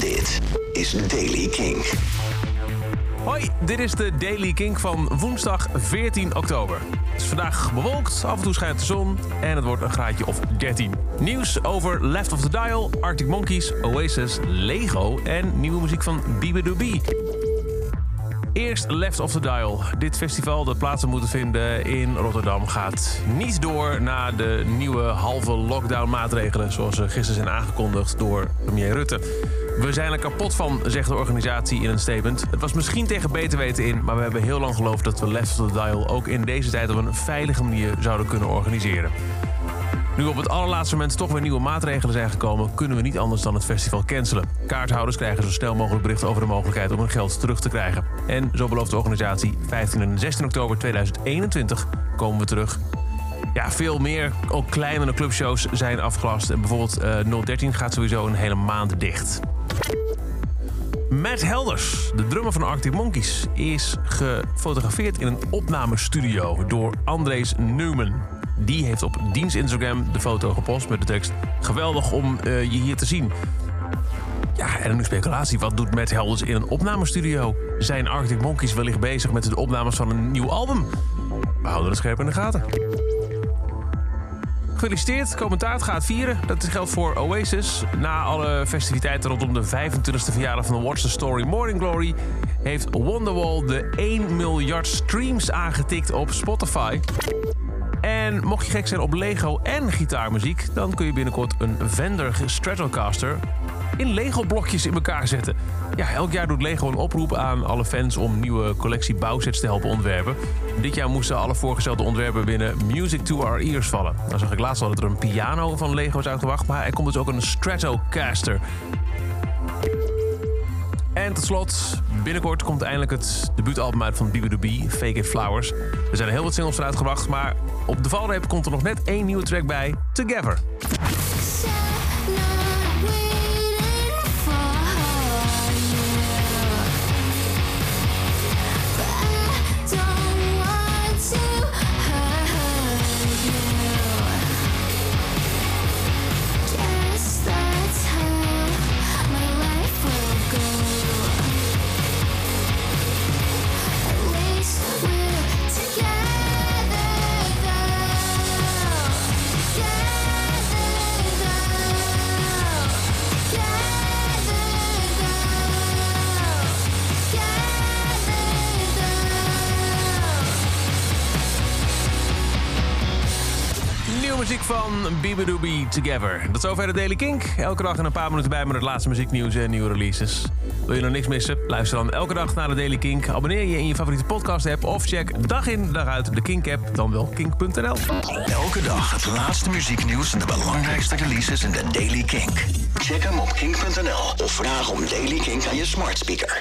Dit is Daily King. Hoi, dit is de Daily Kink van woensdag 14 oktober. Het is vandaag bewolkt, af en toe schijnt de zon en het wordt een graadje of 13. Nieuws over Left of the Dial, Arctic Monkeys, Oasis, Lego en nieuwe muziek van Bibidoobie. Eerst Left of the Dial. Dit festival dat plaats moeten vinden in Rotterdam gaat niet door na de nieuwe halve lockdown maatregelen zoals ze gisteren zijn aangekondigd door premier Rutte. We zijn er kapot van, zegt de organisatie in een statement. Het was misschien tegen beter weten in, maar we hebben heel lang geloofd dat we Left of the Dial ook in deze tijd op een veilige manier zouden kunnen organiseren. Nu op het allerlaatste moment toch weer nieuwe maatregelen zijn gekomen, kunnen we niet anders dan het festival cancelen. Kaarthouders krijgen zo snel mogelijk bericht over de mogelijkheid om hun geld terug te krijgen. En zo belooft de organisatie 15 en 16 oktober 2021 komen we terug. Ja, veel meer, ook kleinere clubshows zijn afgelast. En bijvoorbeeld eh 013 gaat sowieso een hele maand dicht. Matt Helders, de drummer van Arctic Monkeys, is gefotografeerd in een opnamestudio door Andres Newman. Die heeft op diens Instagram de foto gepost met de tekst: Geweldig om eh, je hier te zien. Ja, en nu speculatie. Wat doet Matt Helders in een opnamestudio? Zijn Arctic Monkeys wellicht bezig met de opnames van een nieuw album? We houden het scherp in de gaten. Gefeliciteerd, commentaar gaat vieren. Dat geldt voor Oasis. Na alle festiviteiten rondom de 25e verjaardag van de Watch the Story Morning Glory... heeft Wonderwall de 1 miljard streams aangetikt op Spotify. En mocht je gek zijn op Lego en gitaarmuziek... dan kun je binnenkort een Vendor Stratocaster in Lego-blokjes in elkaar zetten. Ja, elk jaar doet Lego een oproep aan alle fans om nieuwe collectie bouwsets te helpen ontwerpen. Dit jaar moesten alle voorgestelde ontwerpen binnen Music to Our Ears vallen. Dan zag ik laatst al dat er een piano van Lego is uitgewacht, maar er komt dus ook een Stratocaster. En tot slot, binnenkort komt eindelijk het debuutalbum uit van Bibi Fake It Flowers. Er zijn heel wat singles eruit gebracht, maar op de valreep komt er nog net één nieuwe track bij, Together. Muziek van Bibidoobie Together. Dat is zover de Daily Kink. Elke dag in een paar minuten bij met het laatste muzieknieuws en nieuwe releases. Wil je nog niks missen? Luister dan elke dag naar de Daily Kink. Abonneer je in je favoriete podcast app of check dag in dag uit de Kink app, dan wel kink.nl. Elke dag het laatste muzieknieuws en de belangrijkste releases in de Daily Kink. Check hem op kink.nl of vraag om Daily Kink aan je smart speaker.